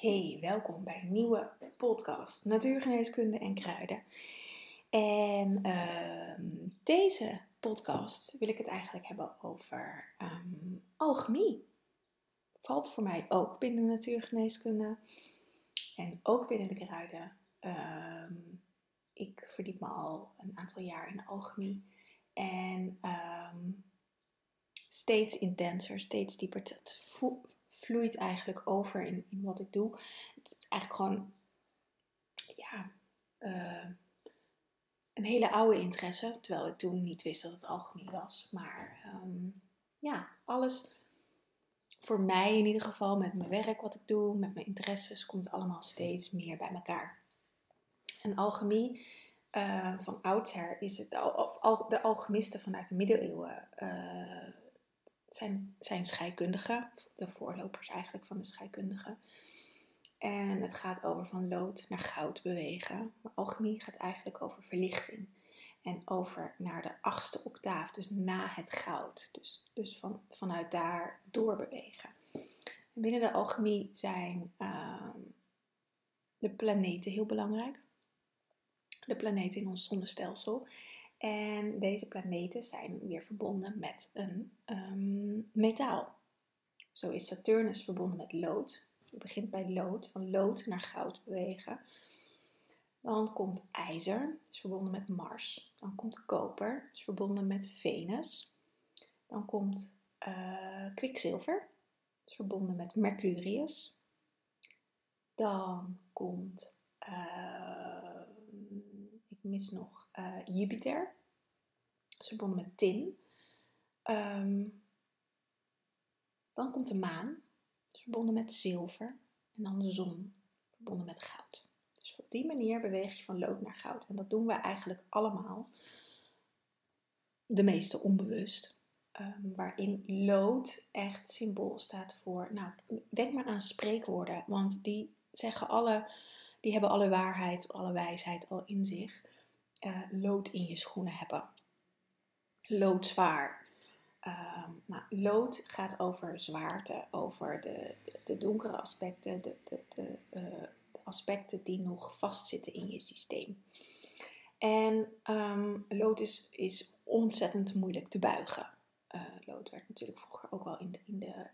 Hey, welkom bij een nieuwe podcast Natuurgeneeskunde en Kruiden. En ehm, deze podcast wil ik het eigenlijk hebben over um, alchemie. Valt voor mij ook binnen natuurgeneeskunde en ook binnen de kruiden. Ehm, ik verdiep me al een aantal jaar in alchemie en steeds intenser, steeds dieper. Het vloeit eigenlijk over in, in wat ik doe. Het is eigenlijk gewoon, ja, uh, een hele oude interesse. Terwijl ik toen niet wist dat het alchemie was. Maar um, ja, alles voor mij in ieder geval, met mijn werk wat ik doe, met mijn interesses, komt allemaal steeds meer bij elkaar. En alchemie, uh, van oudsher, is het, of, de alchemisten vanuit de middeleeuwen uh, zijn, zijn scheikundigen, de voorlopers eigenlijk van de scheikundigen. En het gaat over van lood naar goud bewegen. Maar alchemie gaat eigenlijk over verlichting. En over naar de achtste octaaf, dus na het goud. Dus, dus van, vanuit daar doorbewegen. En binnen de alchemie zijn uh, de planeten heel belangrijk. De planeten in ons zonnestelsel. En deze planeten zijn weer verbonden met een um, metaal. Zo is Saturnus verbonden met lood. Je begint bij lood, van lood naar goud bewegen. Dan komt ijzer, is verbonden met Mars. Dan komt koper, is verbonden met Venus. Dan komt uh, kwikzilver, is verbonden met Mercurius. Dan komt, uh, ik mis nog uh, Jupiter, is verbonden met tin. Um, dan komt de maan, verbonden met zilver. En dan de zon, verbonden met goud. Dus op die manier beweeg je van lood naar goud. En dat doen we eigenlijk allemaal. De meeste onbewust. Um, waarin lood echt symbool staat voor. Nou, denk maar aan spreekwoorden, want die zeggen alle, die hebben alle waarheid, alle wijsheid al in zich. Uh, lood in je schoenen hebben. Loodzwaar. Um, nou, lood gaat over zwaarte, over de, de, donkere aspecten, de, de, de, uh, de, aspecten die nog vastzitten in je systeem. En um, lood is, is ontzettend moeilijk te buigen. Uh, lood werd natuurlijk vroeger ook wel in de,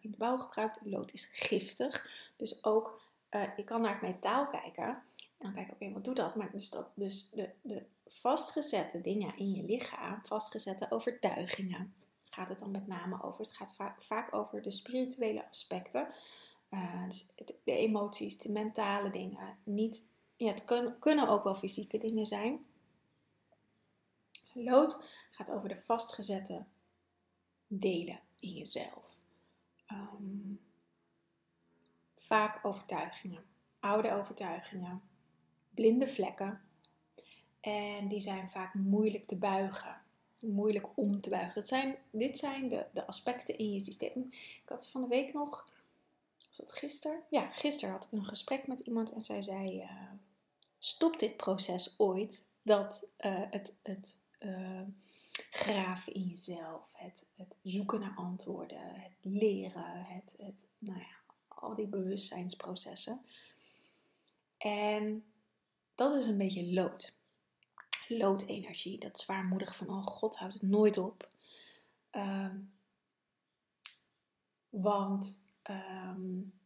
in, de, bouw gebruikt. Lood is giftig. Dus ook, uh, je kan naar het metaal kijken. En dan kijk oké, wat doet dat? Maar dus, dat, dus de, de vastgezette dingen in je lichaam, vastgezette overtuigingen, gaat het dan met name over. Het gaat va vaak over de spirituele aspecten. Uh, dus de emoties, de mentale dingen. Niet, ja, het kun, kunnen ook wel fysieke dingen zijn. Lood gaat over de vastgezette delen in jezelf. Um, vaak overtuigingen, oude overtuigingen, blinde vlekken. En die zijn vaak moeilijk te buigen moeilijk om te buigen. Dat zijn, dit zijn de, de aspecten in je systeem. Ik had van de week nog, was dat gisteren? Ja, gisteren had ik een gesprek met iemand en zij zei: uh, Stop dit proces ooit dat uh, het, het uh, graven in jezelf, het, het zoeken naar antwoorden, het leren, het, het, nou ja, al die bewustzijnsprocessen. En dat is een beetje lood loodenergie, dat zwaarmoedig van, oh god, houdt het nooit op. Um, want um,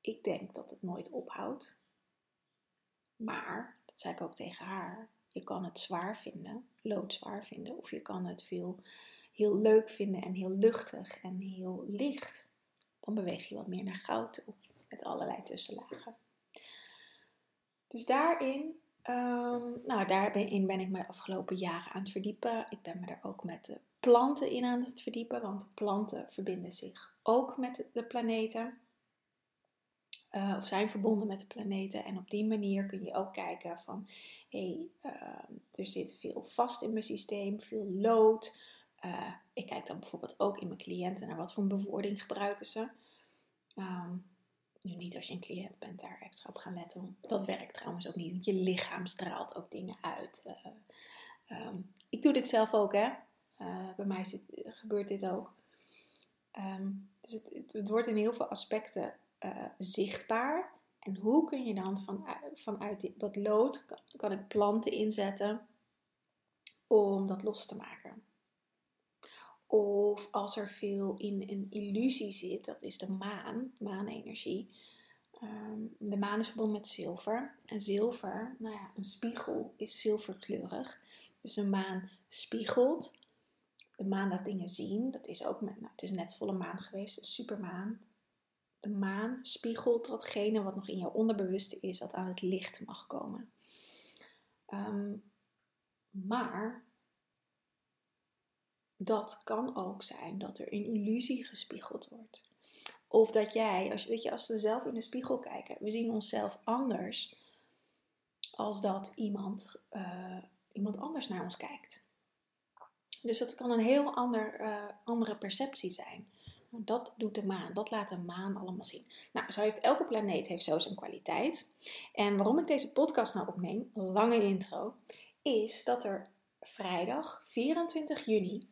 ik denk dat het nooit ophoudt. Maar, dat zei ik ook tegen haar, je kan het zwaar vinden, loodzwaar vinden, of je kan het veel heel leuk vinden en heel luchtig en heel licht. Dan beweeg je wat meer naar goud toe, met allerlei tussenlagen. Dus daarin Um, nou, daarin ben ik me de afgelopen jaren aan het verdiepen. Ik ben me er ook met de planten in aan het verdiepen, want planten verbinden zich ook met de planeten. Uh, of zijn verbonden met de planeten. En op die manier kun je ook kijken van, hé, hey, uh, er zit veel vast in mijn systeem, veel lood. Uh, ik kijk dan bijvoorbeeld ook in mijn cliënten naar wat voor bewoording gebruiken ze. Um, nu niet als je een cliënt bent daar extra op gaan letten. Dat werkt trouwens ook niet, want je lichaam straalt ook dingen uit. Uh, um, ik doe dit zelf ook, hè. Uh, bij mij gebeurt dit ook. Um, dus het, het, wordt in heel veel aspecten uh, zichtbaar. En hoe kun je dan vanuit, vanuit dat lood, kan ik planten inzetten om dat los te maken. Of als er veel in een illusie zit, dat is de maan, maanenergie. Um, de maan is verbonden met zilver. En zilver, nou ja, een spiegel is zilverkleurig. Dus een maan spiegelt. De maan laat dingen zien. Dat is ook, met, nou, het is net volle maan geweest, een supermaan. De maan spiegelt datgene wat nog in jouw onderbewuste is, wat aan het licht mag komen. Um, maar dat kan ook zijn dat er een illusie gespiegeld wordt. Of dat jij, als, weet je, als we zelf in de spiegel kijken, we zien onszelf anders als dat iemand, uh, iemand anders naar ons kijkt. Dus dat kan een heel ander, uh, andere perceptie zijn. Dat doet de maan, dat laat de maan allemaal zien. Nou, zo heeft elke planeet heeft zo zijn kwaliteit. En waarom ik deze podcast nou opneem, lange intro, is dat er vrijdag 24 juni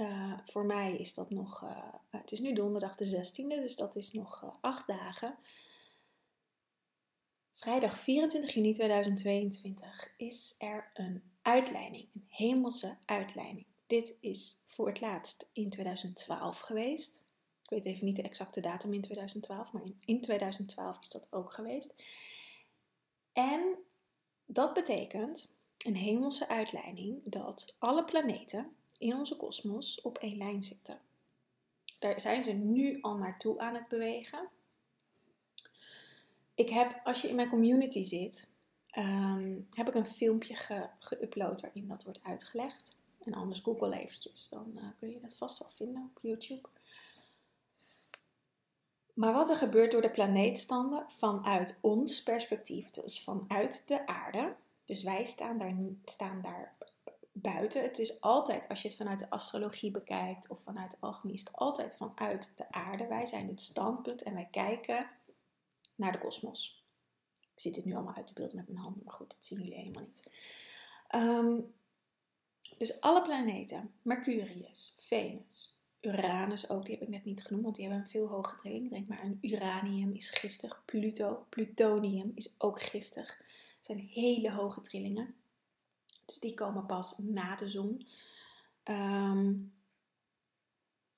uh, voor mij is dat nog, uh, het is nu donderdag de 16e, dus dat is nog uh, acht dagen. Vrijdag 24 juni 2022 is er een uitleiding, een hemelse uitleiding. Dit is voor het laatst in 2012 geweest. Ik weet even niet de exacte datum in 2012, maar in, in 2012 is dat ook geweest. En dat betekent een hemelse uitleiding dat alle planeten in onze kosmos op één lijn zitten. Daar zijn ze nu al naartoe aan het bewegen. Ik heb, als je in mijn community zit, ehm, heb ik een filmpje geüpload waarin dat wordt uitgelegd. En anders google eventjes, dan uh, kun je dat vast wel vinden op YouTube. Maar wat er gebeurt door de planeetstanden vanuit ons perspectief, dus vanuit de aarde. Dus wij staan daar, staan daar buiten. Het is altijd, als je het vanuit de astrologie bekijkt of vanuit de alchemie, is het altijd vanuit de aarde. Wij zijn het standpunt en wij kijken naar de kosmos. Ik zit dit nu allemaal uit te beelden met mijn handen, maar goed, dat zien jullie helemaal niet. Ehm, dus alle planeten, Mercurius, Venus, Uranus ook, die heb ik net niet genoemd, want die hebben een veel hogere trilling. Denk maar aan uranium is giftig, Pluto, plutonium is ook giftig. Het zijn hele hoge trillingen. Dus die komen pas na de zon. Um,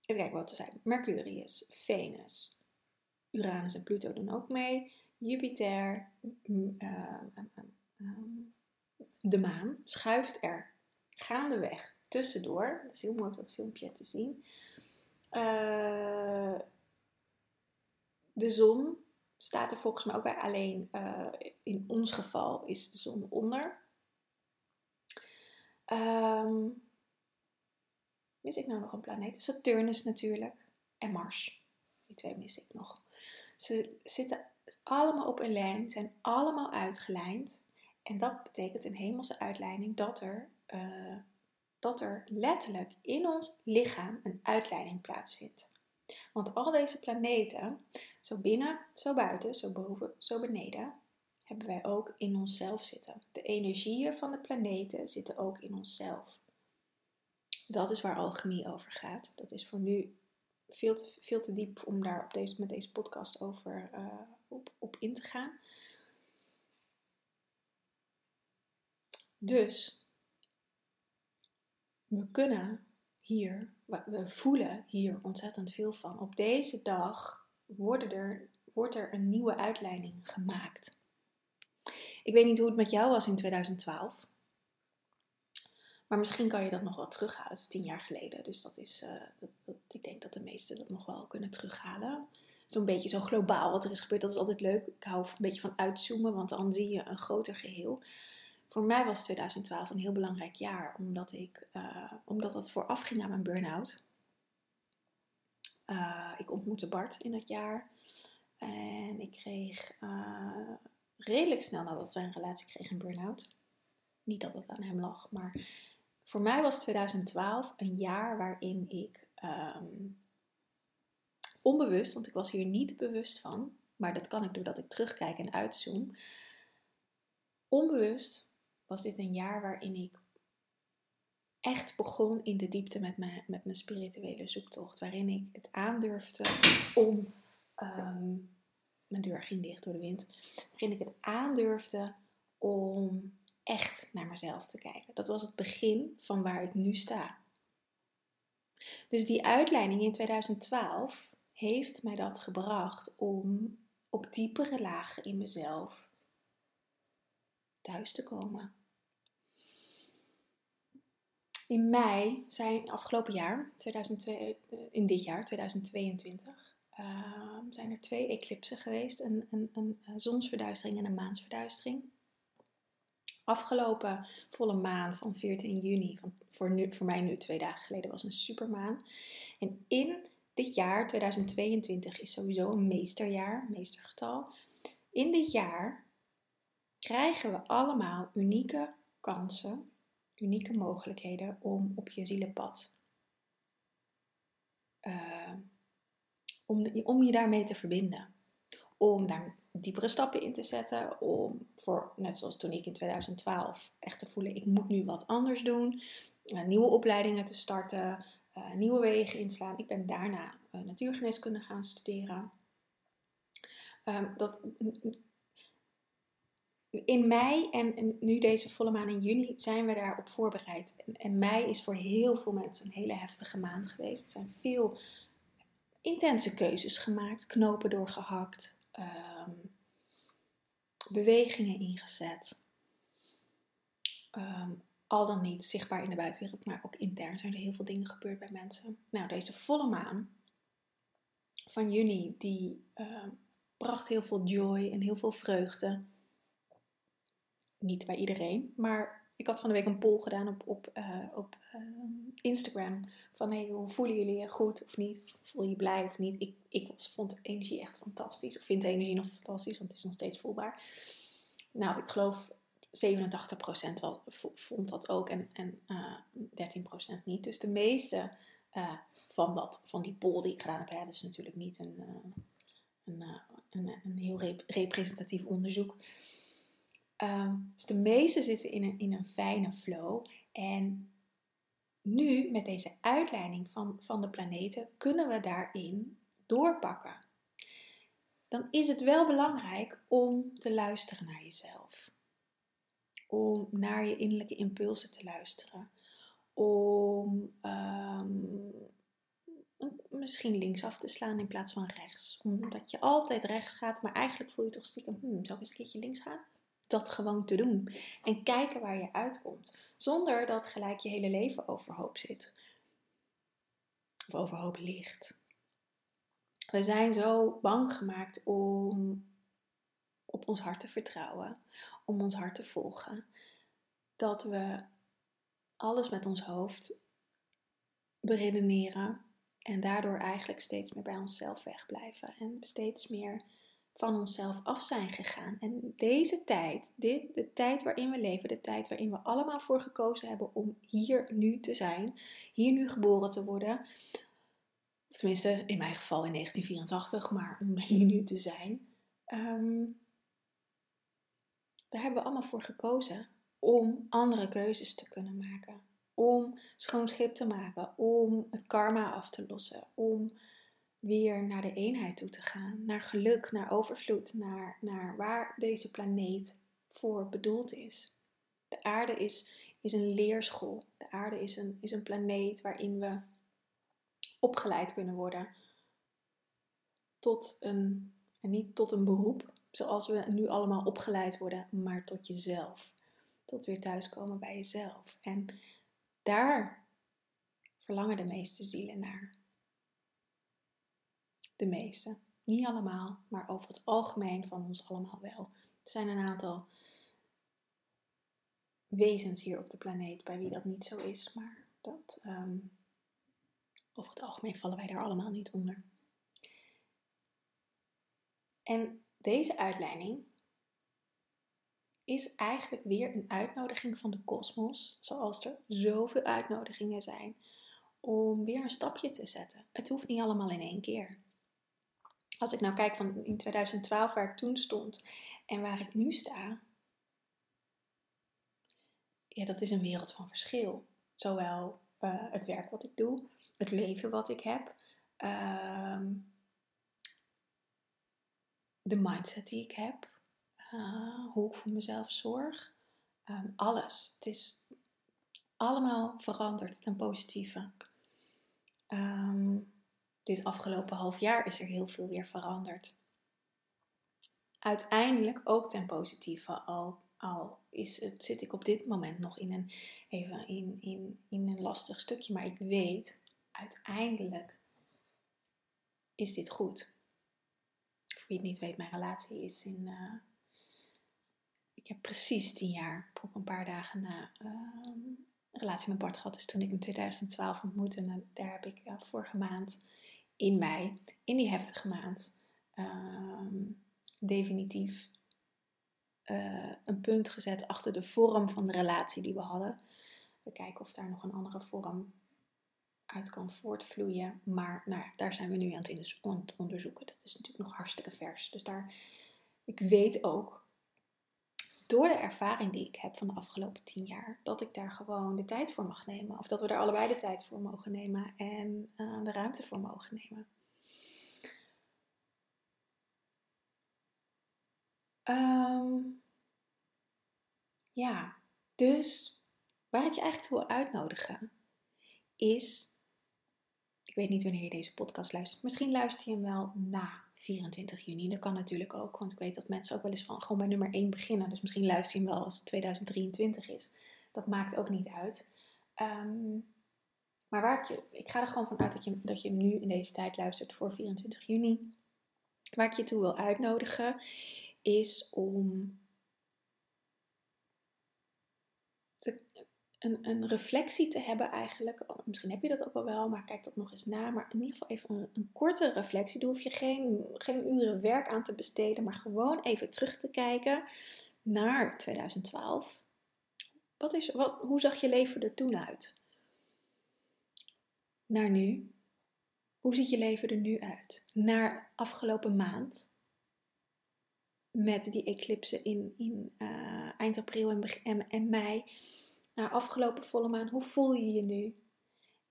even kijken wat er zijn. Mercurius, Venus, Uranus en Pluto doen ook mee. Jupiter, mm, ehm, ehm, de maan schuift er gaandeweg tussendoor. Dat is heel mooi op dat filmpje te zien. Uh, de zon staat er volgens mij ook bij. Alleen uh, in ons geval is de zon onder. Um, mis ik nou nog een planeet? Saturnus natuurlijk. En Mars. Die twee mis ik nog. Ze zitten allemaal op een lijn, zijn allemaal uitgelijnd. En dat betekent een hemelse uitleiding dat er, uh, dat er letterlijk in ons lichaam een uitleiding plaatsvindt. Want al deze planeten, zo binnen, zo buiten, zo boven, zo beneden, hebben wij ook in onszelf zitten. De energieën van de planeten zitten ook in onszelf. Dat is waar alchemie over gaat. Dat is voor nu veel te, veel te diep om daar op deze, met deze podcast over uh, op, op in te gaan. Dus we kunnen hier, we voelen hier ontzettend veel van. Op deze dag er, wordt er een nieuwe uitleiding gemaakt. Ik weet niet hoe het met jou was in 2012. Maar misschien kan je dat nog wel terughalen. Het is tien jaar geleden. Dus dat is, uh, dat, ik denk dat de meesten dat nog wel kunnen terughalen. Zo'n beetje zo globaal wat er is gebeurd. Dat is altijd leuk. Ik hou een beetje van uitzoomen, want dan zie je een groter geheel. Voor mij was 2012 een heel belangrijk jaar, omdat, ik, uh, omdat dat vooraf ging aan mijn burn-out. Uh, ik ontmoette Bart in dat jaar. En ik kreeg redelijk snel nadat wij een relatie kregen een burn-out. Niet dat het aan hem lag, maar voor mij was 2012 een jaar waarin ik ehm, onbewust, want ik was hier niet bewust van, maar dat kan ik doordat ik terugkijk en uitzoom. Onbewust was dit een jaar waarin ik echt begon in de diepte met mijn, met mijn spirituele zoektocht. Waarin ik het aandurfde om um, mijn deur ging dicht door de wind, waarin ik het aandurfde om echt naar mezelf te kijken. Dat was het begin van waar ik nu sta. Dus die uitleiding in 2012 heeft mij dat gebracht om op diepere lagen in mezelf thuis te komen. In mei zijn afgelopen jaar, 2002, eh, in dit jaar 2022, uh, zijn er twee eclipsen geweest: een, een, een zonsverduistering en een maansverduistering. Afgelopen volle maan van 14 juni, voor, nu, voor mij nu twee dagen geleden, was een supermaan. En in dit jaar, 2022, is sowieso een meesterjaar, meestergetal. In dit jaar krijgen we allemaal unieke kansen, unieke mogelijkheden om op je zielenpad, uh, om, om je daarmee te verbinden. Om daar diepere stappen in te zetten, om voor, net zoals toen ik in 2012, echt te voelen, ik moet nu wat anders doen, uh, nieuwe opleidingen te starten, uh, nieuwe wegen inslaan. Ik ben daarna uh, natuurgeneeskunde gaan studeren. Um, dat, in mei en, nu deze volle maan in juni zijn we daarop voorbereid. En, en, mei is voor heel veel mensen een hele heftige maand geweest. Er zijn veel intense keuzes gemaakt, knopen doorgehakt, um, bewegingen ingezet. Um, al dan niet zichtbaar in de buitenwereld, maar ook intern zijn er heel veel dingen gebeurd bij mensen. Nou, deze volle maan van juni, die uh, bracht heel veel joy en heel veel vreugde. Niet bij iedereen, maar ik had van de week een poll gedaan op, op, uh, op uh, Instagram. Van hey, hoe voelen jullie je goed of niet? Voel je je blij of niet? Ik, ik was, vond energie echt fantastisch. Ik vind de energie nog fantastisch, want het is nog steeds voelbaar. Nou, ik geloof 87% wel, vond dat ook en, en uh, eh, 13% niet. Dus de meeste uh, van, dat, van die poll die ik gedaan heb, dat is natuurlijk niet een, een, een, een, heel rep representatief onderzoek. Um, dus de meeste zitten in een, in een fijne flow. En nu, met deze uitleiding van, van de planeten, kunnen we daarin doorpakken. Dan is het wel belangrijk om te luisteren naar jezelf om naar je innerlijke impulsen te luisteren. Om um, misschien linksaf te slaan in plaats van rechts. Omdat je altijd rechts gaat, maar eigenlijk voel je toch stiekem, hmm, zal ik eens een keertje links gaan? Dat gewoon te doen. En kijken waar je uitkomt. Zonder dat gelijk je hele leven overhoop zit. Of overhoop ligt. We zijn zo bang gemaakt om op ons hart te vertrouwen om ons hart te volgen. Dat we alles met ons hoofd beredeneren en daardoor eigenlijk steeds meer bij onszelf wegblijven en steeds meer van onszelf af zijn gegaan. En deze tijd, dit, de tijd waarin we leven, de tijd waarin we allemaal voor gekozen hebben om hier nu te zijn, hier nu geboren te worden, tenminste in mijn geval in 1984, maar om hier nu te zijn, um, daar hebben we allemaal voor gekozen om andere keuzes te kunnen maken. Om schoon schip te maken, om het karma af te lossen, om weer naar de eenheid toe te gaan, naar geluk, naar overvloed, naar, naar waar deze planeet voor bedoeld is. De aarde is, is een leerschool. De aarde is een, is een planeet waarin we opgeleid kunnen worden tot een, en niet tot een beroep, zoals we nu allemaal opgeleid worden, maar tot jezelf. Tot weer thuiskomen bij jezelf. En daar verlangen de meeste zielen naar. De meeste. Niet allemaal, maar over het algemeen van ons allemaal wel. Er zijn een aantal wezens hier op de planeet bij wie dat niet zo is, maar dat um, over het algemeen vallen wij daar allemaal niet onder. En deze uitleiding is eigenlijk weer een uitnodiging van de kosmos, zoals er zoveel uitnodigingen zijn, om weer een stapje te zetten. Het hoeft niet allemaal in één keer. Als ik nou kijk van in 2012 waar ik toen stond en waar ik nu sta, ja, dat is een wereld van verschil. Zowel uh, het werk wat ik doe, het leven wat ik heb, uh, de mindset die ik heb, uh, hoe ik voor mezelf zorg, um, alles. Het is allemaal veranderd ten positieve. Um, dit afgelopen half jaar is er heel veel weer veranderd. Uiteindelijk ook ten positieve, al, al is het, zit ik op dit moment nog in een, even in, in, in een lastig stukje, maar ik weet, uiteindelijk is dit goed. Voor wie het niet weet, mijn relatie is in. Uh, ik heb precies tien jaar op een paar dagen na uh, een relatie met Bart gehad. Dus toen ik hem in 2012 ontmoette, en daar heb ik vorige maand in mei, in die heftige maand, ehm, definitief uh, een punt gezet achter de vorm van de relatie die we hadden. We kijken of daar nog een andere vorm uit kan voortvloeien. Maar nou ja, daar zijn we nu aan het onderzoeken. Dat is natuurlijk nog hartstikke vers. Dus daar, ik weet ook, door de ervaring die ik heb van de afgelopen tien jaar, dat ik daar gewoon de tijd voor mag nemen. Of dat we er allebei de tijd voor mogen nemen en uh, de ruimte voor mogen nemen. Um, ja, dus waar ik je eigenlijk toe wil uitnodigen is ik weet niet wanneer je deze podcast luistert. Misschien luister je hem wel na 24 juni. Dat kan natuurlijk ook, want ik weet dat mensen ook wel eens van gewoon bij nummer 1 beginnen. Dus misschien luister je wel als het 2023 is. Dat maakt ook niet uit. Um, maar waar ik, je, ik ga er gewoon van uit dat je, dat je nu in deze tijd luistert voor 24 juni. Waar ik je toe wil uitnodigen is om een, een reflectie te hebben eigenlijk. Oh, misschien heb je dat ook wel wel, maar kijk dat nog eens na. Maar in ieder geval even een, een korte reflectie. Daar hoef je geen, geen uren werk aan te besteden, maar gewoon even terug te kijken naar 2012. Wat is, wat, hoe zag je leven er toen uit? Naar nu. Hoe ziet je leven er nu uit? Naar afgelopen maand. Met die eclipsen in, in uh, eind april en, en, en mei naar afgelopen volle maan, hoe voel je je nu?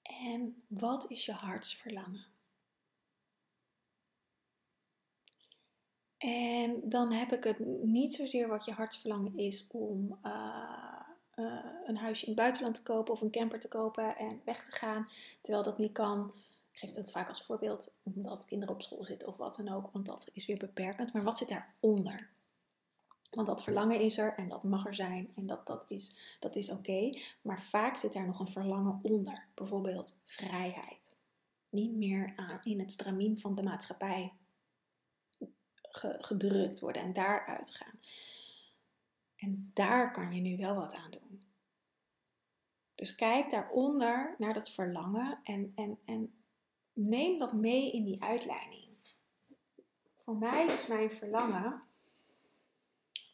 En wat is je hartsverlangen? En dan heb ik het niet zozeer wat je hartsverlangen is om uh, uh, een huisje in het buitenland te kopen of een camper te kopen en weg te gaan, terwijl dat niet kan. Ik geef dat vaak als voorbeeld omdat kinderen op school zitten of wat dan ook, want dat is weer beperkend. Maar wat zit daaronder? Want dat verlangen is er en dat mag er zijn en dat, dat is, dat is oké. Maar vaak zit daar nog een verlangen onder. Bijvoorbeeld vrijheid. Niet meer aan, in het stramien van de maatschappij gedrukt worden en daaruit gaan. En daar kan je nu wel wat aan doen. Dus kijk daaronder naar dat verlangen en, en, en neem dat mee in die uitleiding. Voor mij is mijn verlangen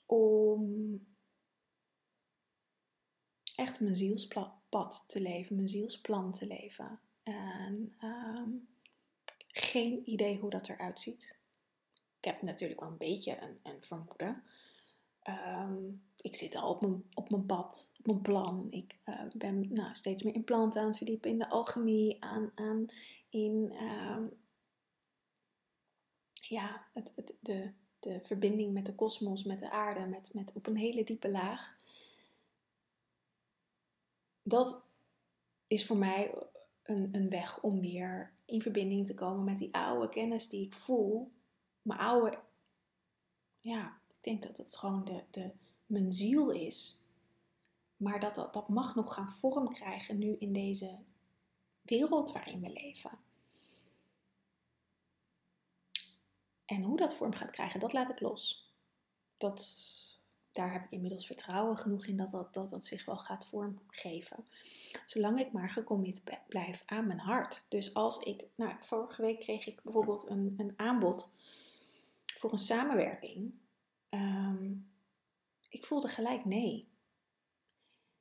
om echt mijn zielspad te leven, mijn zielsplan te leven. En ehm, geen idee hoe dat eruit ziet. Ik heb natuurlijk wel een beetje een, een vermoeden. Ehm, ik zit al op mijn, op mijn pad, op mijn plan. Ik uh, ben nou, steeds meer in planten aan het verdiepen, in de alchemie, aan, aan in um, ja, het, het, de, de verbinding met de kosmos, met de aarde, met, met op een hele diepe laag. Dat is voor mij een, een weg om weer in verbinding te komen met die oude kennis die ik voel. Mijn oude, ja, ik denk dat het gewoon de, de, mijn ziel is. Maar dat, dat, dat mag nog gaan vorm krijgen nu in deze wereld waarin we leven. En hoe dat vorm gaat krijgen, dat laat ik los. Dat, daar heb ik inmiddels vertrouwen genoeg in dat dat, dat zich wel gaat vormgeven. Zolang ik maar gecommit blijf aan mijn hart. Dus als ik, nou, vorige week kreeg ik bijvoorbeeld een, een aanbod voor een samenwerking. Ehm, ik voelde gelijk nee.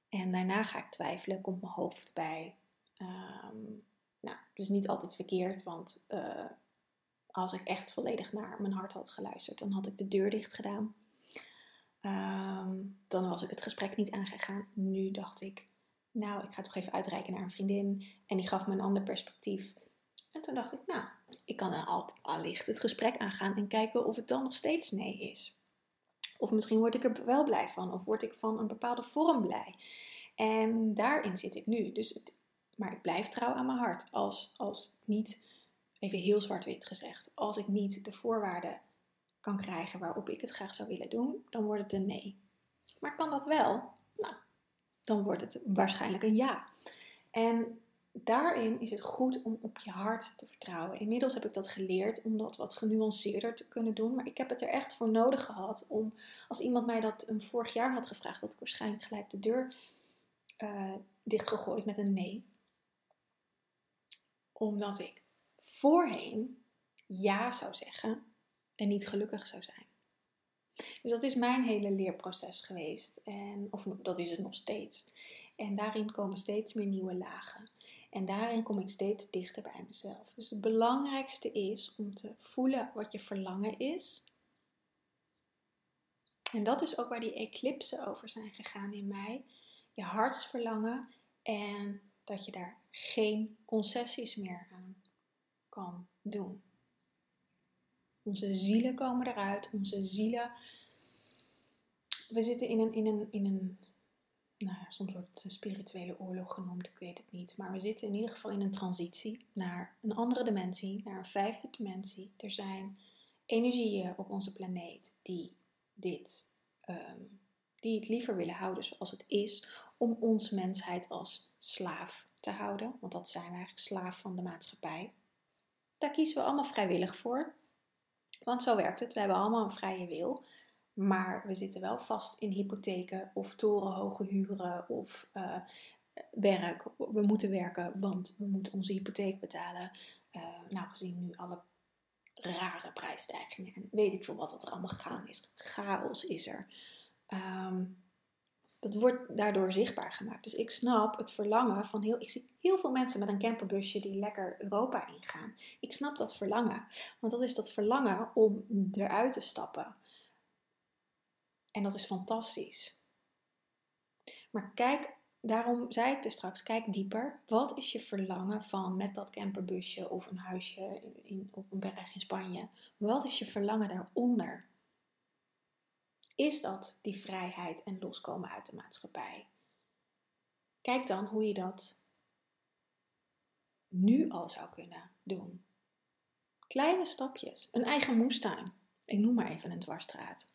En daarna ga ik twijfelen, komt mijn hoofd bij. Um, nou, dus niet altijd verkeerd, want uh, als ik echt volledig naar mijn hart had geluisterd, dan had ik de deur dicht gedaan. Ehm, dan was ik het gesprek niet aangegaan. Nu dacht ik, nou, ik ga toch even uitreiken naar een vriendin. En die gaf me een ander perspectief. En toen dacht ik, nou, ik kan al, allicht het gesprek aangaan en kijken of het dan nog steeds nee is. Of misschien word ik er wel blij van, of word ik van een bepaalde vorm blij. En daarin zit ik nu. Dus maar ik blijf trouw aan mijn hart. Als, als niet, even heel zwart-wit gezegd, als ik niet de voorwaarden kan krijgen waarop ik het graag zou willen doen, dan wordt het een nee. Maar kan dat wel? Nou, dan wordt het waarschijnlijk een ja. En daarin is het goed om op je hart te vertrouwen. Inmiddels heb ik dat geleerd om dat wat genuanceerder te kunnen doen. Maar ik heb het er echt voor nodig gehad om, als iemand mij dat een vorig jaar had gevraagd, had ik waarschijnlijk gelijk de deur uh, dichtgegooid met een nee. Omdat ik voorheen ja zou zeggen en niet gelukkig zou zijn. Dus dat is mijn hele leerproces geweest. En, of dat is het nog steeds. En daarin komen steeds meer nieuwe lagen. En daarin kom ik steeds dichter bij mezelf. Dus het belangrijkste is om te voelen wat je verlangen is. En dat is ook waar die eclipsen over zijn gegaan in mij. Je hartsverlangen en dat je daar geen concessies meer kan doen. Onze zielen komen eruit, onze zielen. We zitten in een, in een, in een nou ja, soms wordt het een spirituele oorlog genoemd, ik weet het niet. Maar we zitten in ieder geval in een transitie naar een andere dimensie, naar een vijfde dimensie. Er zijn energieën op onze planeet die dit, ehm, die het liever willen houden zoals het is, om ons mensheid als slaaf te houden. Want dat zijn eigenlijk, slaaf van de maatschappij. Daar kiezen we allemaal vrijwillig voor. Want zo werkt het. We hebben allemaal een vrije wil. Maar we zitten wel vast in hypotheken of torenhoge huren of uh, werk. We moeten werken, want we moeten onze hypotheek betalen. Uh, nou, gezien nu alle rare prijsstijgingen en weet ik veel wat, wat er allemaal gaan is. Chaos is er. Um, dat wordt daardoor zichtbaar gemaakt. Dus ik snap het verlangen van heel. Ik zie heel veel mensen met een camperbusje die lekker Europa ingaan. Ik snap dat verlangen. Want dat is dat verlangen om eruit te stappen. En dat is fantastisch. Maar kijk, daarom zei ik dus straks, kijk dieper. Wat is je verlangen van met dat camperbusje of een huisje in, op een berg in Spanje? Wat is je verlangen daaronder? Is dat die vrijheid en loskomen uit de maatschappij? Kijk dan hoe je dat nu al zou kunnen doen. Kleine stapjes, een eigen moestuin. Ik noem maar even een dwarsstraat.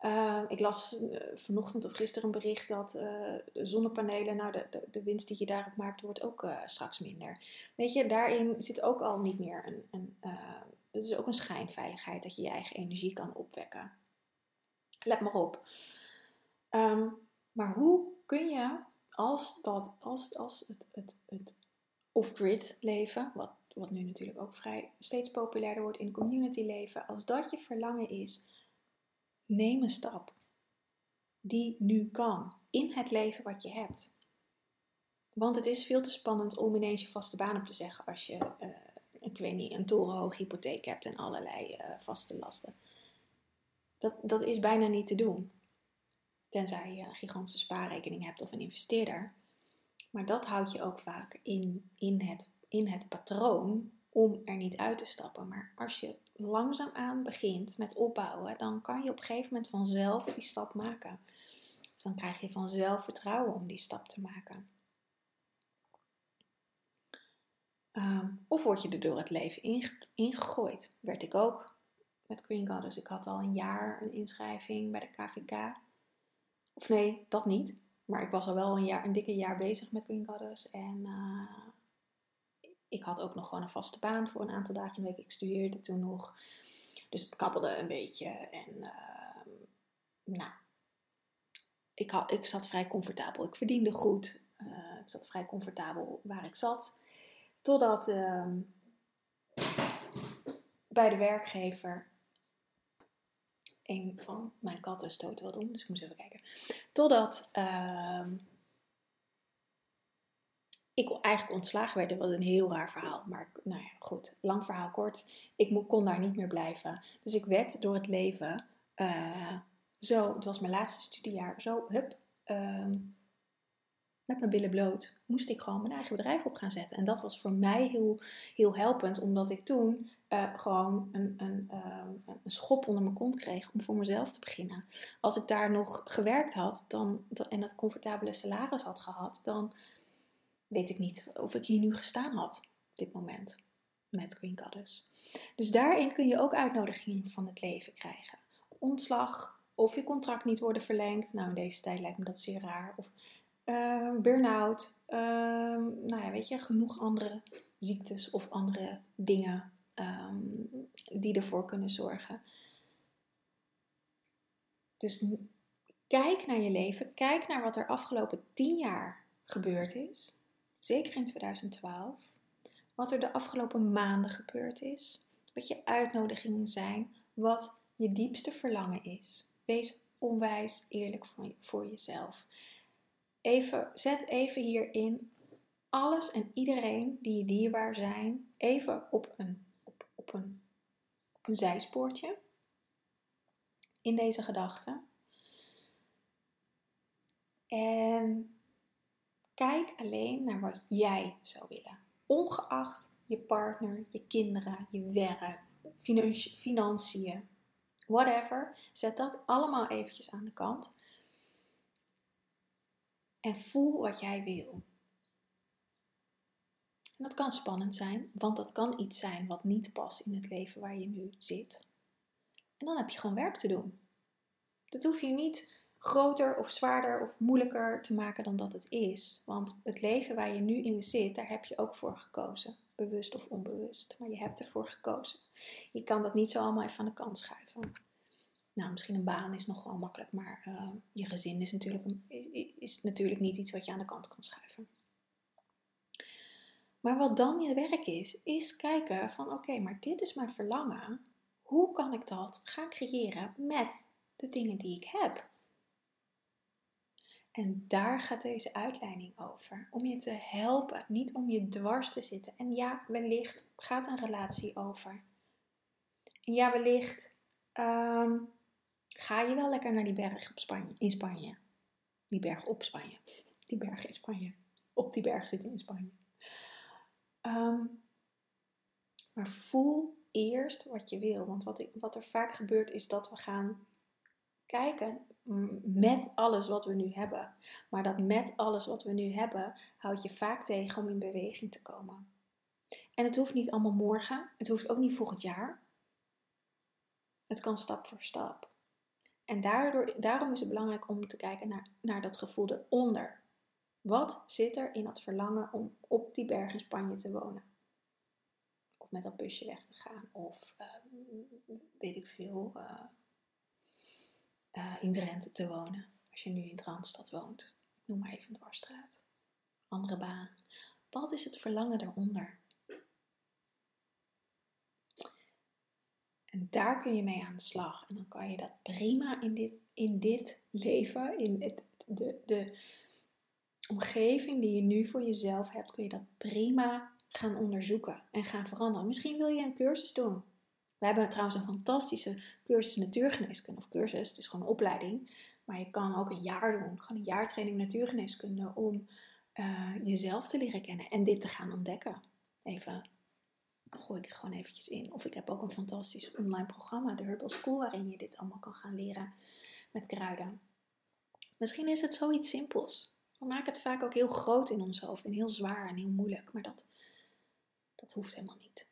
Uh, ik las uh, vanochtend of gisteren een bericht dat uh, zonnepanelen, nou de, de, de, winst die je daarop maakt, wordt ook straks minder. Weet je, daarin zit ook al niet meer een. een het is ook een schijnveiligheid dat je je eigen energie kan opwekken. Let maar op. Um, maar hoe kun je, als, dat, als, als het, het, het off-grid leven, wat, wat nu natuurlijk ook vrij steeds populairder wordt in community leven, als dat je verlangen is Neem een stap die nu kan in het leven wat je hebt. Want het is veel te spannend om ineens je vaste baan op te zeggen als je, uh, ik weet niet, een torenhoog hypotheek hebt en allerlei uh, vaste lasten. Dat, dat is bijna niet te doen. Tenzij je een gigantische spaarrekening hebt of een investeerder. Maar dat houdt je ook vaak in, in, het, in het patroon om er niet uit te stappen. Maar als je langzaamaan begint met opbouwen, dan kan je op een gegeven moment vanzelf die stap maken. Dus dan krijg je vanzelf vertrouwen om die stap te maken. Ehm, of word je er door het leven ingegooid. Werd ik ook met Green Goddess. Ik had al een jaar een inschrijving bij de KVK. Of nee, dat niet. Maar ik was al wel een, jaar, een dikke jaar bezig met Green Goddess. En uh, ik had ook nog gewoon een vaste baan voor een aantal dagen in de week. Ik studeerde toen nog. Dus het kabbelde een beetje. En uh, nou, ik, had, ik zat vrij comfortabel. Ik verdiende goed. Uh, ik zat vrij comfortabel waar ik zat. Totdat uh, bij de werkgever een van mijn katten stootte wat om. Dus ik moest even kijken. Totdat ehm, ik eigenlijk ontslagen werd. Dat was een heel raar verhaal. Maar nou ja, goed. Lang verhaal kort. Ik kon daar niet meer blijven. Dus ik werd door het leven uh, zo, het was mijn laatste studiejaar, zo hup, um, met mijn billen bloot, moest ik gewoon mijn eigen bedrijf op gaan zetten. En dat was voor mij heel, heel helpend, omdat ik toen uh, gewoon een, een, uh, een schop onder mijn kont kreeg om voor mezelf te beginnen. Als ik daar nog gewerkt had dan, en dat comfortabele salaris had gehad, dan weet ik niet of ik hier nu gestaan had op dit moment met Green Goddess. Dus daarin kun je ook uitnodigingen van het leven krijgen. Ontslag, of je contract niet worden verlengd. Nou, in deze tijd lijkt me dat zeer raar. Of uh, burn-out. Uh, nou ja, weet je, genoeg andere ziektes of andere dingen um, die ervoor kunnen zorgen. Dus kijk naar je leven. Kijk naar wat er afgelopen tien jaar gebeurd is. Zeker in 2012. Wat er de afgelopen maanden gebeurd is. Wat je uitnodigingen zijn. Wat je diepste verlangen is. Wees onwijs eerlijk voor jezelf. Even, zet even hierin alles en iedereen die je dierbaar zijn, even op een, op, een, zijspoortje in deze gedachte. En kijk alleen naar wat jij zou willen. Ongeacht je partner, je kinderen, je werk, financiën, whatever. Zet dat allemaal eventjes aan de kant. En voel wat jij wil. En dat kan spannend zijn, want dat kan iets zijn wat niet past in het leven waar je nu zit. En dan heb je gewoon werk te doen. Dat hoef je niet groter of zwaarder of moeilijker te maken dan dat het is. Want het leven waar je nu in zit, daar heb je ook voor gekozen. Bewust of onbewust. Maar je hebt ervoor gekozen. Je kan dat niet zo allemaal even aan de kant schuiven. Nou, misschien een baan is nog wel makkelijk, maar uh, je gezin is natuurlijk, is natuurlijk niet iets wat je aan de kant kan schuiven. Maar wat dan je werk is, is kijken van oké, maar dit is mijn verlangen. Hoe kan ik dat gaan creëren met de dingen die ik heb? En daar gaat deze uitleiding over. Om je te helpen, niet om je dwars te zitten. En ja, wellicht gaat een relatie over. En ja, wellicht um, ga je wel lekker naar die berg op Spanje, in Spanje. Die berg op Spanje. Die berg in Spanje. Op die berg zitten in Spanje. Ehm, maar voel eerst wat je wil. Want wat, ik, wat er vaak gebeurt is dat we gaan kijken met alles wat we nu hebben. Maar dat met alles wat we nu hebben houdt je vaak tegen om in beweging te komen. En het hoeft niet allemaal morgen. Het hoeft ook niet volgend jaar. Het kan stap voor stap. En daardoor, daarom is het belangrijk om te kijken naar, naar dat gevoel eronder. Wat zit er in dat verlangen om op die berg in Spanje te wonen? Of met dat busje weg te gaan, of uh, weet ik veel, uh, uh, in Drenthe te wonen. Als je nu in Randstad woont, noem maar even een dwarsstraat. Andere baan. Wat is het verlangen daaronder? En daar kun je mee aan de slag. En dan kan je dat prima in dit, in dit leven, in het, de, de omgeving die je nu voor jezelf hebt, kun je dat prima gaan onderzoeken en gaan veranderen. Misschien wil je een cursus doen. We hebben trouwens een fantastische cursus natuurgeneeskunde. Of cursus, het is gewoon een opleiding. Maar je kan ook een jaar doen. Gewoon een jaartraining natuurgeneeskunde om uh, jezelf te leren kennen en dit te gaan ontdekken. Even gooi ik er gewoon eventjes in. Of ik heb ook een fantastisch online programma, de Herbal School, waarin je dit allemaal kan gaan leren met kruiden. Misschien is het zoiets simpels. We maken het vaak ook heel groot in ons hoofd en heel zwaar en heel moeilijk, maar dat, dat hoeft helemaal niet.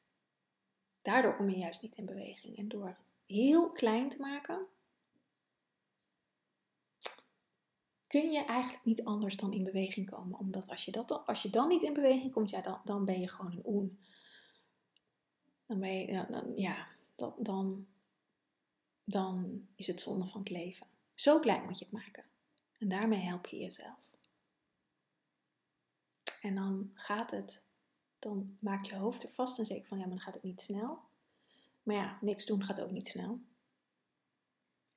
Daardoor kom je juist niet in beweging. En door het heel klein te maken, kun je eigenlijk niet anders dan in beweging komen. Omdat als je, dat, als je dan niet in beweging komt, ja, dan, dan ben je gewoon een oen dan ben je, dan, ja, dan, dan is het zonde van het leven. Zo klein moet je het maken. En daarmee help je jezelf. En dan gaat het, dan maakt je hoofd er vast en zeker van, ja, maar dan gaat het niet snel. Maar ja, niks doen gaat ook niet snel.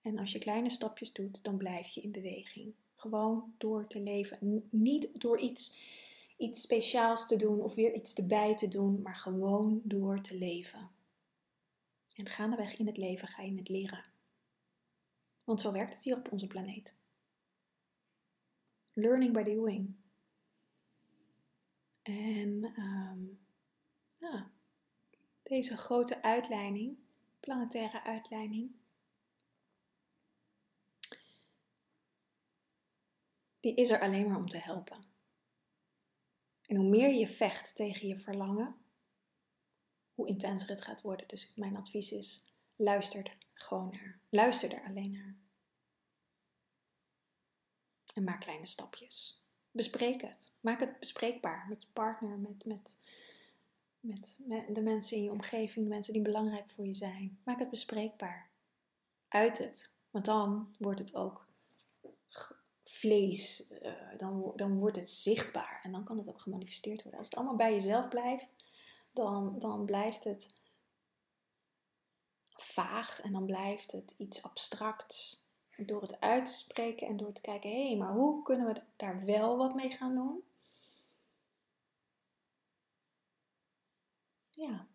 En als je kleine stapjes doet, dan blijf je in beweging. Gewoon door te leven. Niet door iets iets speciaals te doen of weer iets erbij te doen, maar gewoon door te leven. En gaandeweg in het leven ga je het leren. Want zo werkt het hier op onze planeet. Learning by doing. En ehm, deze grote uitleiding, planetaire uitleiding, die is er alleen maar om te helpen. En hoe meer je vecht tegen je verlangen, hoe intenser het gaat worden. Dus mijn advies is: luister er gewoon naar. Luister er alleen naar. En maak kleine stapjes. Bespreek het. Maak het bespreekbaar met je partner, met, met, met, de mensen in je omgeving, de mensen die belangrijk voor je zijn. Maak het bespreekbaar. Uit het. Want dan wordt het ook vlees, uh, dan, dan wordt het zichtbaar en dan kan het ook gemanifesteerd worden. Als het allemaal bij jezelf blijft, dan, dan blijft het vaag en dan blijft het iets abstracts. Door het uit te spreken en door te kijken, hé, hey, maar hoe kunnen we daar wel wat mee gaan doen? Ja.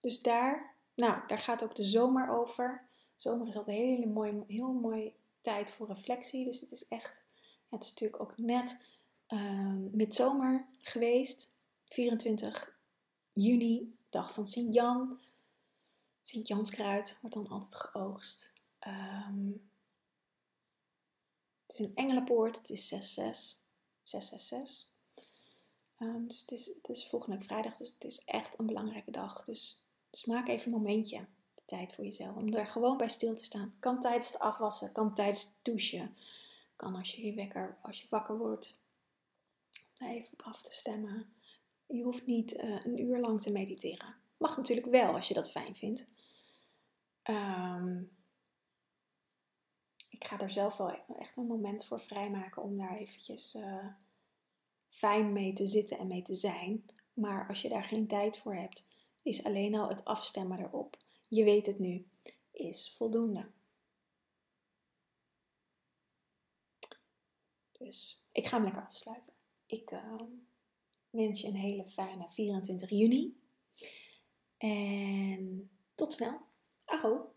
Dus daar, nou, daar gaat ook de zomer over. Zomer is altijd een hele mooi, heel mooi tijd voor reflectie. Dus het is echt, het is natuurlijk ook net uh, midzomer geweest. 24 juni, dag van Sint-Jan. Sint-Janskruid wordt dan altijd geoogst. Um, het is een engelenpoort, het is 666. 666. Um, dus het is, het is volgende vrijdag, dus het is echt een belangrijke dag. Dus, dus maak even een momentje tijd voor jezelf. Om er gewoon bij stil te staan. Kan tijdens het afwassen, kan tijdens het douchen. Kan als je, je wekker, als je wakker wordt, even op af te stemmen. Je hoeft niet uh, een uur lang te mediteren. Mag natuurlijk wel als je dat fijn vindt. Um, ik ga er zelf wel echt een moment voor vrijmaken om daar eventjes uh, fijn mee te zitten en mee te zijn. Maar als je daar geen tijd voor hebt, is alleen al het afstemmen erop je weet het nu, is voldoende. Dus ik ga hem lekker afsluiten. Ik uh, wens je een hele fijne 24 juni. En tot snel. Aho!